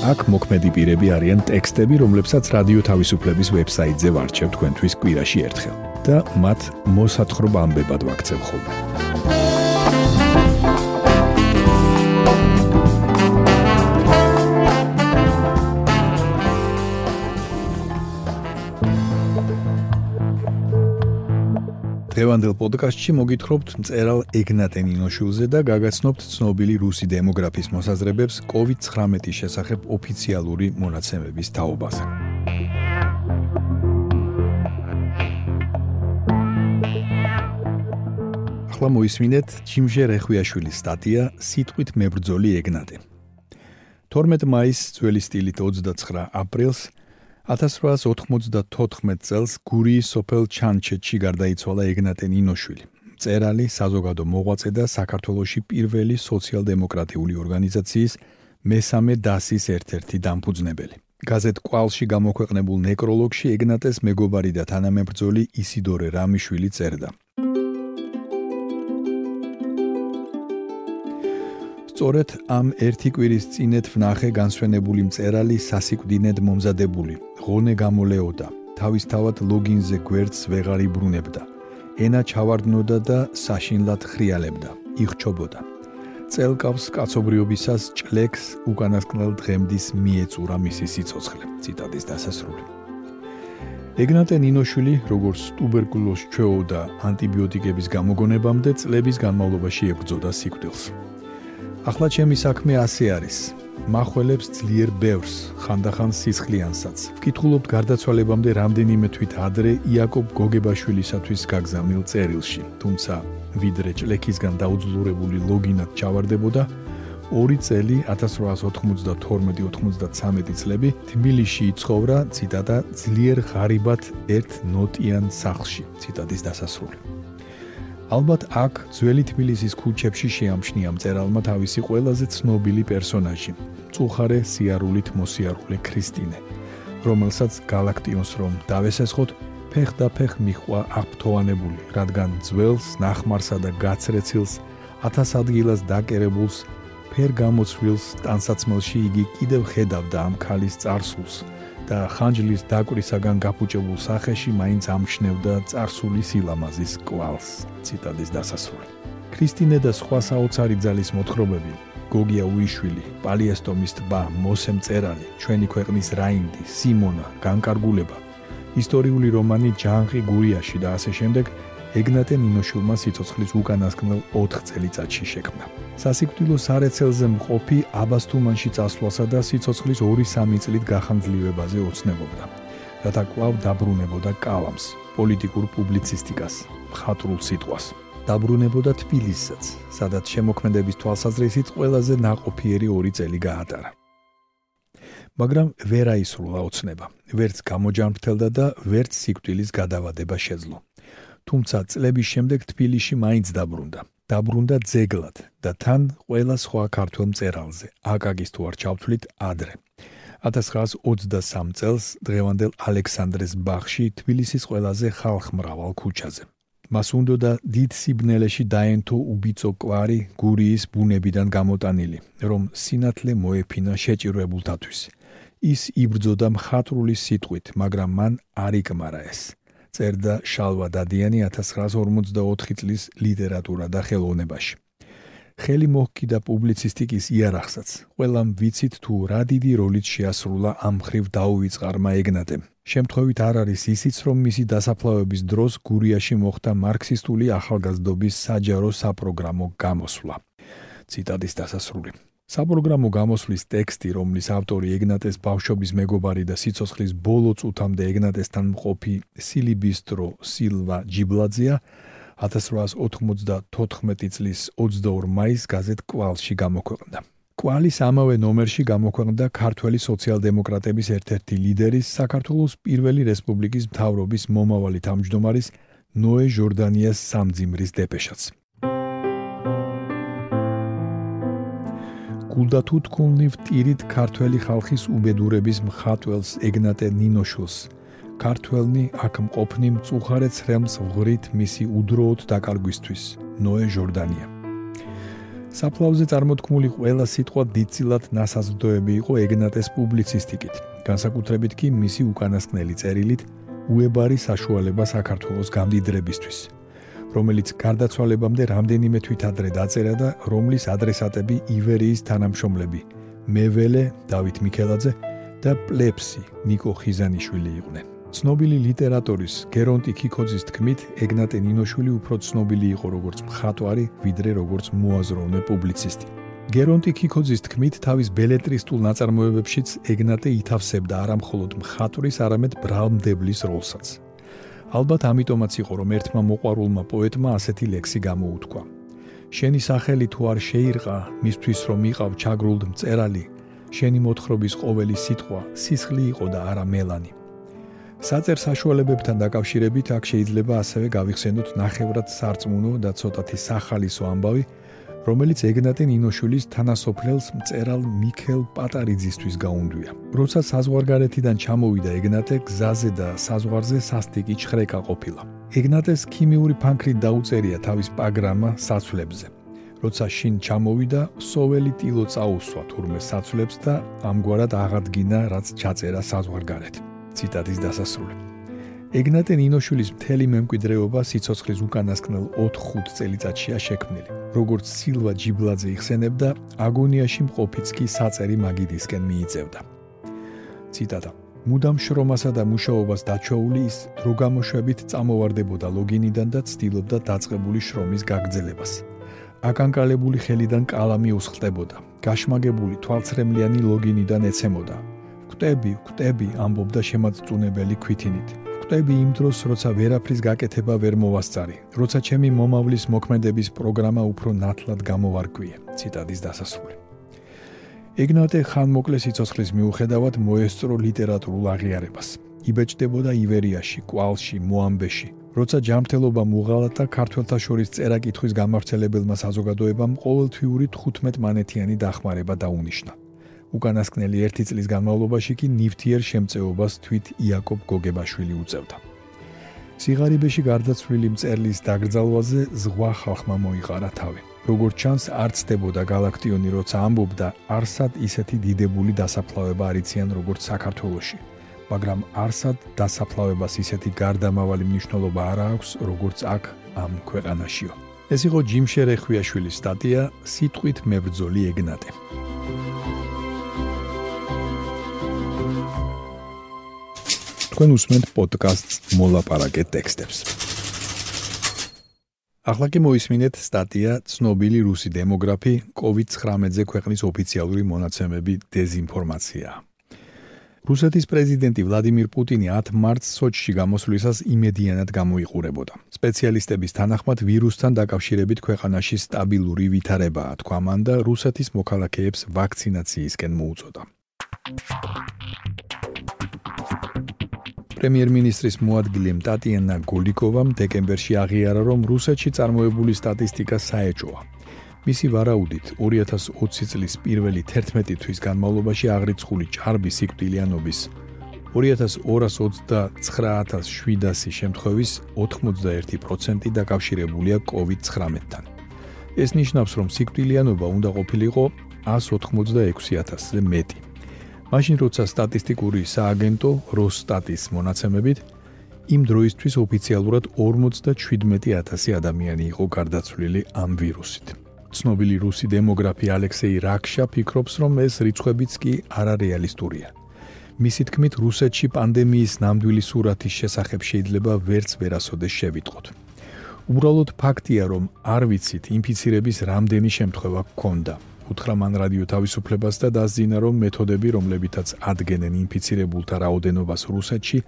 აქ მოქმედი პირები არიან ტექსტები, რომლებსაც რადიო თავისუფლების ვებსაიტზე ვარჩევ თქვენთვის კვირაში ერთხელ და მათ მოსათხრობ ამბებად ვაქცევ ხოლმე. დღევანდელ პოდკასტში მოგითხრობთ მწერალ ეგნატე ნინოშვილზე და გაგაცნობთ ცნობილი რუსი დემოგრაფის მოსაზრებებს COVID-19-ის შესახებ ოფიციალური მონაცემების თაობაზე. ახლა მოისმინეთ ჯიმჟე რეხვიაშვილის სტატია სიტყვით მებრძოლი ეგნატე. 12 მაისს ძველი სტილით 29 აპრილს 1894 წელს გურიის სოფელ ჩანჩეთში გარდაიცვალა ეგნატე ნინოშვილი. წერალი, საზოგადო მოღვაწე და საქართველოსი პირველი სოციალ-დემოკრატიული ორგანიზაციის მესამე დასის ერთ-ერთი დამფუძნებელი. გაზეთ კვალში გამოქვეყნებულ ნეკროლოგში ეგნატეს მეგობარი და თანამებრძოლი ისიდორე რამიშვილი წერდა: სწორედ ამ ერთი კვირის წინეთ ვნახე განსვენებული მწერალი სასიკვდინედ მომზადებული ღონე გამოლეოდა თავისთავად ლოგინზე გვერდს ვეღარ იბრუნებდა ენა ჩავარდნოდა და საშინლად ხრიალებდა იხჩობოდა. წელკავს კაცობრიობისას ჭლექს უკანასკნელ დღემდის მიეწურა მისი სიცოცხლე ციტატის დასასრული. ეგნატე ნინოშვილი როგორც ტუბერკულოზს ჩვეოდა ანტიბიოტიკების გამოგონებამდე წლების განმავლობაში ებრძოდა სიკვდილს ახლა ჩემი საქმე ასე არის. מחველებს ძლიერ ბევრს, ხანდახან სისხლიანსაც. ვკითხულობთ გარდაცვალებამდე რამდენიმე თვით ადრე იაკობ გოგებაშვილისათვის გაგზავნილ წერილში. თუმცა ვიდრე ჭლექისგან დაუძლურებული ლოგინად ჩავარდებოდა, ორი წელი 1892-93 წლები თბილისში იცხოვრა, ციტატა, ძლიერ ღარიბად ერთ ნოტიან სახლში. ციტატის დასასრული. ალბათ აქ ძველი თბილისის ქუჩებში შეამჩნია მწერალმა თავისი ყველაზე ცნობილი პერსონაჟი, წუხარე სიარულით მოსიარულე ქრისტინე, რომელსაც galaktions რომ დავესესხოთ, ფეხდაფეხ მიხყვა აღფრთოვანებული, რადგან ძველს, ნახმარსა და გაცრეცილს, ათას ადგილას დაკერებულს, ფერ გამოცვლილს ტანსაცმელში იგი კიდევ ხედავდა ამ ქალის царსულს. და ხანჯლის დაკვრისაგან გაფუჭებულ სახეში მაინც ამჩნევდა царსული სილამაზის კვალს. ციტატის დასასრული. ქრისტინე და სხვა საოცარი ძალის მოთხრობები გოგია უიშვილი, პალიასტომის ტბა, მოსე მწერალი, ჩვენი ქვეყნის რაინდი, სიმონა, განკარგულება, ისტორიული რომანი ჯანყი გურიაში და ასე შემდეგ ეგნატე ნინოშილმა სიცოცხლის უკანასკნელ 4 წელიწადში შექმნა. სასიკვდილო სარეცელზე მყოფი აბასთუმანში წასვლასა და სიცოცხლის 2-3 წლით გახანძლივებაზე ოცნებობდა, რათა კვლავ დაბრუნებოდა კალამს, პოლიტიკურ პუბლიცისტიკას, მხატვრულ სიტყვას. დაბრუნებოდა თბილისსაც, სადაც შემოქმედების თვალსაზრისით ყველაზე ნაყოფიერი 2 წელი გაატარა. მაგრამ ვერ აისრულა ოცნება. ვერც გამოჯანმრთელდა და ვერც სიკვდილის გადავადება შეძლო. თუმცა წლების შემდეგ თბილისში მაინც დაბრუნდა. დაბრუნდა ძეგლად და თან ყველა სხვა ქართულ მწერალზე. აკაგის თუ არ ჩავთვლით ადრე. 1923 წელს დღევანდელ ალექსანდრეს ბაღში თბილისის ყველაზე ხალხმრავალ ქუჩაზე. მას უნდა დიდ სიბნელეში დაენთო უბიწო კვარი გურიის ბუნებიდან გამოტანილი, რომ სინათლე მოეფინა შეჭირებულთათვის. ის იბრძოდა მხატვრული სიტყვით, მაგრამ მან არ იკმარა ეს. წერდა შალვა დადიანი 1944 წლის ლიტერატურა და ხელოვნებაში. ხელი მოჰკიდა პუბლიცისტიკის იარაღსაც. ყველამ ვიცით თუ რა დიდი როლიც შეასრულა ამ ხრივ დაუვიწყარმა ეგნატემ. შემთხვევით არ არის ისიც, რომ მისი დასაფლავების დროს გურიაში მოხდა მარქსისტული ახალგაზრდობის საჯარო საპროგრამო გამოსვლა. ციტატის დასასრული. საპროგრამო გამოსვლის ტექსტი, რომლის ავტორი ეგნატეს ბავშვობის მეგობარი და სიცოცხლის ბოლო წუთამდე ეგნატესთან მყოფი სილიბისტრო სილვა ჯიბლაძია 1894 წლის 22 მაისს გაზეთ კვალში გამოქვეყნდა. კვალის ამავე ნომერში გამოქვეყნდა ქართველი სოციალ-დემოკრატების ერთ-ერთი ლიდერის საქართველოს პირველი რესპუბლიკის მთავრობის მომავალი თავმჯდომარის ნოე ჟორდანიას სამძიმრის დეპეშაც. გულდათუთქულნივ ტირით ქართველი ხალხის უბედურების მხატველს ეგნატე ნინოშულს ქართველნი აქ მყოფნი მწუხარე ცრემლს ვღრით მისი უდროოდ დაკარგვისთვის. ნოე ჟორდანია. საფლავზე წარმოთქმული ყველა სიტყვა დიდწილად ნასაზრდოები იყო ეგნატეს პუბლიცისტიკით. განსაკუთრებით კი მისი უკანასკნელი წერილით უებარი საშუალება საქართველოს გამდიდრებისთვის. რომელიც გარდაცვალებამდე რამდენიმე თვით ადრე დაწერა და რომლის ადრესატები ივერიის თანამშრომლები მეველე დავით მიქელაძე და პლეფსი ნიკო ხიზანიშვილი იყვნენ. ცნობილი ლიტერატორის გერონტი ქიქოძის თქმით, ეგნატე ნინოშვილი უფრო ცნობილი იყო როგორც მხატვარი, ვიდრე როგორც მოაზროვნე პუბლიცისტი. გერონტი ქიქოძის თქმით, თავის ბელეტრისტულ ნაწარმოებებშიც ეგნატე ითავსებდა არამხოლოდ მხატვრის, არამედ ბრალმდებლის როლსაც. ალბათ ამიტომაც იყო, რომ ერთმა მოყვარულმა პოეტმა ასეთი ლექსი გამოუთქვა. შენი სახელი თუ არ შეირყა, მისთვის რომ იყავ ჩაგრულდ მწერალი, შენი მოთხრობის ყოველი სიტყვა სისხლი იყო და არა მელანი. საწერ საშუალებებთან დაკავშირებით აქ შეიძლება ასევე გავიხსენოთ ნახევრად სარწმუნო და ცოტათი სახალისო ამბავი, რომელიც ეგნატე ნინოშვილის თანასოფლელს მწერალ მიქელ პატარიძისთვის გაუნდვია. როცა საზღვარგარეთიდან ჩამოვიდა ეგნატე, გზაზე და საზღვარზე სასტიკი ჩხრეკა ყოფილა. ეგნატეს ქიმიური ფანქრით დაუწერია თავის პაგრამა საცვლებზე. როცა შინ ჩამოვიდა, სოველი ტილო წაუსვა თურმე საცვლებს და ამგვარად აღადგინა რაც ჩაწერა საზღვარგარეთ. ციტატის დასასრული. ეგნატე ნინოშვილის მთელი მემკვიდრეობა სიცოცხლის უკანასკნელ 4-5 წელიწადშია შექმნილი. როგორც სილვა ჯიბლაძე იხსენებდა, აგონიაში მყოფიც კი საწერი მაგიდისკენ მიიწევდა. ციტატა მუდამ შრომასა და მუშაობას დაჩოული ის დრო გამოშვებით წამოვარდებოდა ლოგინიდან და ცდილობდა დაწყებული შრომის გაგრძელებას. აკანკალებული ხელიდან კალამი უსხლტებოდა. გაშმაგებული თვალცრემლიანი ლოგინიდან ეცემოდა. კვტები, კვტები, ამბობდა შემაწუნებელი ქვითინით. კვტები იმ დროს, როცა ვერაფრის გაკეთება ვერ მოვასწარი, როცა ჩემი მომავლის მოქმედების პროგრამა უფრო ნათლად გამოვარკვიე. ციტადის დასასრული. ეგნატე ხანმოკლე სიცოცხლის მიუხედავად მოესწრო ლიტერატურულ აღიარებას. იბეჭდებოდა ივერიაში, კვალში, მოამბეში. როცა ჯანმრთელობა მუღალათა ქართველთა შორის წერა-კითხვის გამავრცელებელმა საზოგადოებამ ყოველთვიური 15 მანეთიანი დახმარება დაუნიშნა. უკანასკნელი ერთი წლის განმავლობაში კი ნივთიერ შემწეობას თვით იაკობ გოგებაშვილი უწევდა. სიღარიბეში გარდაცვლილი მწერლის დაკრძალვაზე ზღვა ხალხმა მოიყარა თავი. როგორც ჩანს, არც ხდებოდა galaktionი, როცა ამბობდა, არსად ისეთი დიდებული დასაფლავება არიციან როგორც საქართველოში. მაგრამ არსად დასაფლავებას ისეთი გარდამავალი მნიშვნელობა არ აქვს, როგორც აქ ამ ქვეყანაშიო. ეს იყო ჯიმ შერეხვიაშვილის სტატია სიტყვით მებრძოლი ეგნატე. თქვენ უსმენთ პოდკასტს მოლაპარაკე ტექსტებს. ახლა კი მოისმინეთ სტატია ცნობილი რუსი დემოგრაფი COVID-19-ზე ქვეყნის ოფიციალური მონაცემები დეზინფორმაცია. რუსეთის პრეზიდენტი ვლადიმირ პუტინი 10 მარტს სოჩში გამოსვლისას იმედიანად გამოიყურებოდა. სპეციალისტების თანახმად ვირუსთან დაკავშირებით ქვეყანაში სტაბილური ვითარებაა, თქვა მან და რუსეთის მოქალაქეებს ვაქცინაციისკენ მოუწოდა. პრემიერ-მინისტრის მოადგილე ტატიანა გოლიკოვამ დეკემბერში აღიარა, რომ რუსეთში წარმოებული სტატისტიკა საეჭოა. მისი ვარაუდით, 2020 წლის პირველი 11 თვის განმავლობაში აღრიცხული ჭარბი სიკვდილიანობის 2229.700 შემთხვევის 91% დაკავშირებულია COVID-19-თან. ეს ნიშნავს, რომ სიკვდილიანობა უნდა ყოფილიყო 186.000-ზე მეტი. მაშინ როცა სტატისტიკური სააგენტო როსტატის მონაცემებით იმ დროისთვის ოფიციალურად 57000 ადამიანი იყო გარდაცვლილი ამ ვირუსით. ცნობილი რუსი დემოგრაფი ალექსეი რაქშა ფიქრობს, რომ ეს რიცხვებიც კი არარეალისტურია. მისი თქმით, რუსეთში პანდემიის ნამდვილი სურათის შესახებ შეიძლება ვერც ვერასოდეს შევიტყოთ. უბრალოდ ფაქტია, რომ არ ვიცით ინფიცირების რამდენი შემთხვევა გქონდა. უთხრა მან რადიო თავისუფლებას და დასძინა რომ მეთოდები რომლებითაც ადგენენ ინფიცირებულთა რაოდენობას რუსეთში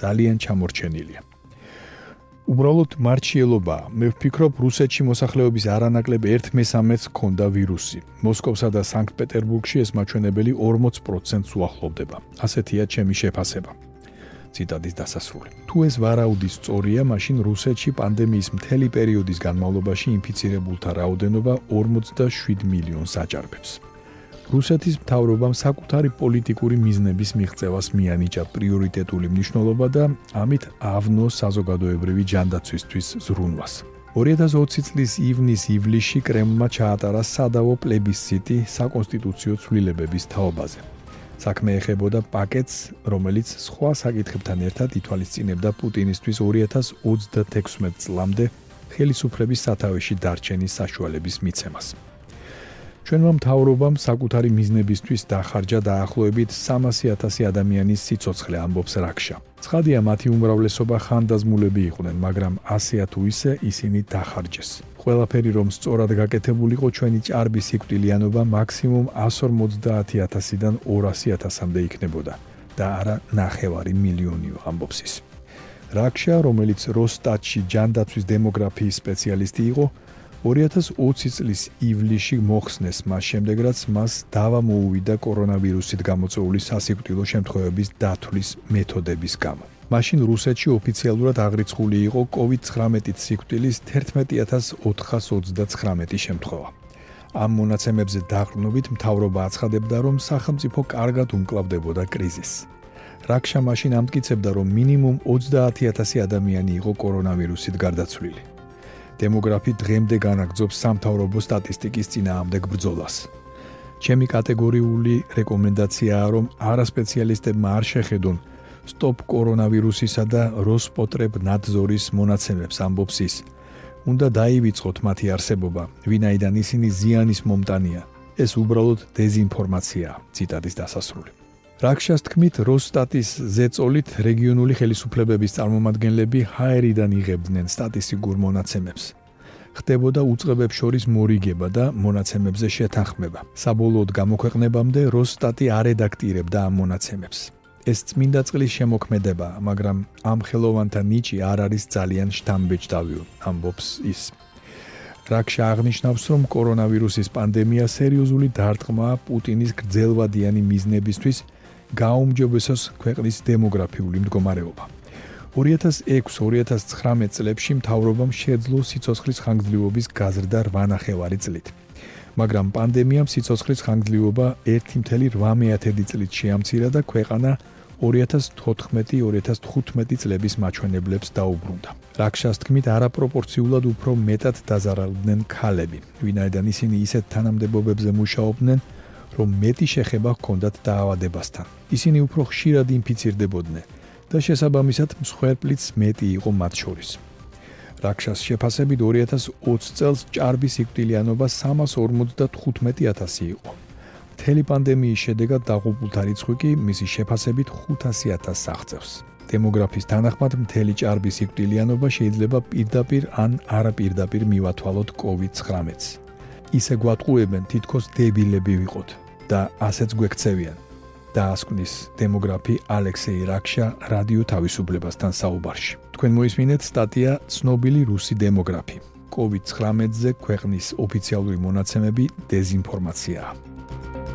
ძალიან ჩამორჩენილია. უბრალოდ მარჩიელობა. მე ვფიქრობ, რუსეთში მოსახლეობის არანაკლებ 1/13-ს ქონდა ვირუსი. მოსკოვსა და სანქტ-პეტერბურგში ეს მაჩვენებელი 40%-ს უახლოვდება. ასეთია ჩემი შეფასება. ციტადის დასასრული. თუ ეს ვარაუდი სწორია, მაშინ რუსეთში პანდემიის მთელი პერიოდის განმავლობაში ინფიცირებულთა რაოდენობა 47 მილიონს აჭარბებს. რუსეთის მთავრობამ საკუთარი პოლიტიკური მიზნების მიღწევას მიანიჭა პრიორიტეტული მნიშვნელობა და ამით ავნო საზოგადოებრივი ჯანდაცვისთვის ზრუნვას. 2020 წლის ივნის-ივლისში კრემლმა ჩაატარა სადავო პლებისციტი საკონსტიტუციო ცვლილებების თაობაზე. საქმე ეხებოდა პაკეტს, რომელიც სხვა საკითხებთან ერთად ითვალისწინებდა პუტინისთვის 2036 წლამდე ხელისუფლების სათავეში დარჩენის საშუალების მიცემას. ჩვენმა მთავრობამ საკუთარი მიზნებისთვის დახარჯა დაახლოებით 300.000 ადამიანის სიცოცხლე ამბობს რაქშა. ცხადია, მათი უმრავლესობა ხანდაზმულები იყვნენ, მაგრამ ასეა თუ ისე ისინი დახარჯეს. ყველაფერი რომ სწორად გაკეთებულიყო ჩვენი ჭარბი სიკვდილიანობა მაქსიმუმ 150.000-დან 200.000-მდე იქნებოდა და არა ნახევარი მილიონიო ამბობს ის. რაქშა, რომელიც როსტატში ჯანდაცვის დემოგრაფიის სპეციალისტი იყო, 2020 წლის ივლისში მოხსნეს მას შემდეგ რაც მას დავა მოუვიდა კორონავირუსით გამოწვეული სასიკვდილო შემთხვევების დათვლის მეთოდების გამო. მაშინ რუსეთში ოფიციალურად აღრიცხული იყო COVID-19 სიკვდილის 11429 შემთხვევა. ამ მონაცემებზე დაყრდნობით მთავრობა აცხადებდა, რომ სახელმწიფო კარგად უმკლავდებოდა კრიზისს. რაქშა მაშინ ამტკიცებდა, რომ მინიმუმ 30000 ადამიანი იყო კორონავირუსით გარდაცვლილი. დემოგრაფი დღემდე განაგძობს სამთავრობო სტატისტიკის წინააღმდეგ ბრძოლას. ჩემი კატეგორიული რეკომენდაციაა, რომ არასპეციალისტებმა არ შეხედონ სტოპ კორონავირუსისა და როსპოტრებ ნადზორის მონაცემებს ამბობს ის. უნდა დაივიწყოთ მათი არსებობა, ვინაიდან ისინი ზიანის მომტანია. ეს უბრალოდ დეзинფორმაცია, ციტატის დასასრული. რაქშას თქმით, როსტატის ზეწოლით რეგიონული ხელისუფლებების წარმომადგენლები ჰაერიდან იღებდნენ სტატისტიკურ მონაცემებს. ხდებოდა უწყებებს შორის მორიგება და მონაცემებზე შეთანხმება. საბოლოოდ გამოქვეყნებამდე როსტატი არ რედაქტირებდა ამ მონაცემებს. ეს წმინდა წყლის შემოქმედებაა, მაგრამ ამ ხელოვანთა ნიჭი არ არის ძალიან შთამბეჭდავი, ამბობს ის. რაქშა აღნიშნავს, რომ კორონავირუსის პანდემია სერიოზული დარტყმაა პუტინის გრძელვადიანი მიზნებისთვის გაუმჯობესოს ქვეყნის დემოგრაფიული მდგომარეობა. 2006-2019 წლებში მთავრობამ შეძლო სიცოცხლის ხანგრძლივობის გაზრდა 8.5 წლით. მაგრამ პანდემიამ სიცოცხლის ხანგრძლივობა 1.8 წლით შეამცირა და ქვეყანა 2014-2015 წლების მაჩვენებლებს დაუბრუნდა. რაქშას თქმით, არაპროპორციულად უფრო მეტად დაზარალდნენ ქალები, ვინაიდან ისინი ისეთ თანამდებობებზე მუშაობდნენ, რომ მეტი შეხება ჰქონდათ დაავადებასთან. ისინი უფრო ხშირად ინფიცირდებოდნენ და შესაბამისად მსხვერპლიც მეტი იყო მათ შორის. რაქშას შეფასებით 2020 წელს ჭარბი სიკვდილიანობა 355000 იყო. მთელი პანდემიის შედეგად დაღუპულთა რიცხვი კი მისი შეფასებით 500.000-ს აღწევს. დემოგრაფის თანახმად მთელი ჭარბის სიკვდილიანობა შეიძლება პირდაპირ ან არაპირდაპირ მივათვალოთ COVID-19-ს. ისე გვატყუებენ თითქოს დებილები ვიყოთ და ასეც გვექცევიან. დაასკვნის დემოგრაფი ალექსეი რაქშა რადიო თავისუფლებასთან საუბარში. თქვენ მოისმინეთ სტატია ცნობილი რუსი დემოგრაფი. COVID-19-ზე ქვეყნის ოფიციალური მონაცემები დეзинფორმაციაა.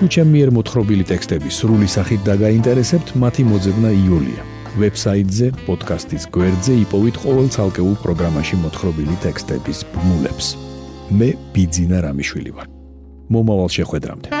თუ ჩემი მიერ მოთხრობილი ტექსტები სრული სახით დაგაინტერესებთ, მათი მოძებნა იულია. ვებსაიტზე, პოდკასტის გვერდზე იპოვეთ ყოველ ცალკეულ პროგრამაში მოთხრობილი ტექსტების ბმულებს. მე ბიძინა რამიშვილი ვარ. მომავალ შეხვედრამდე.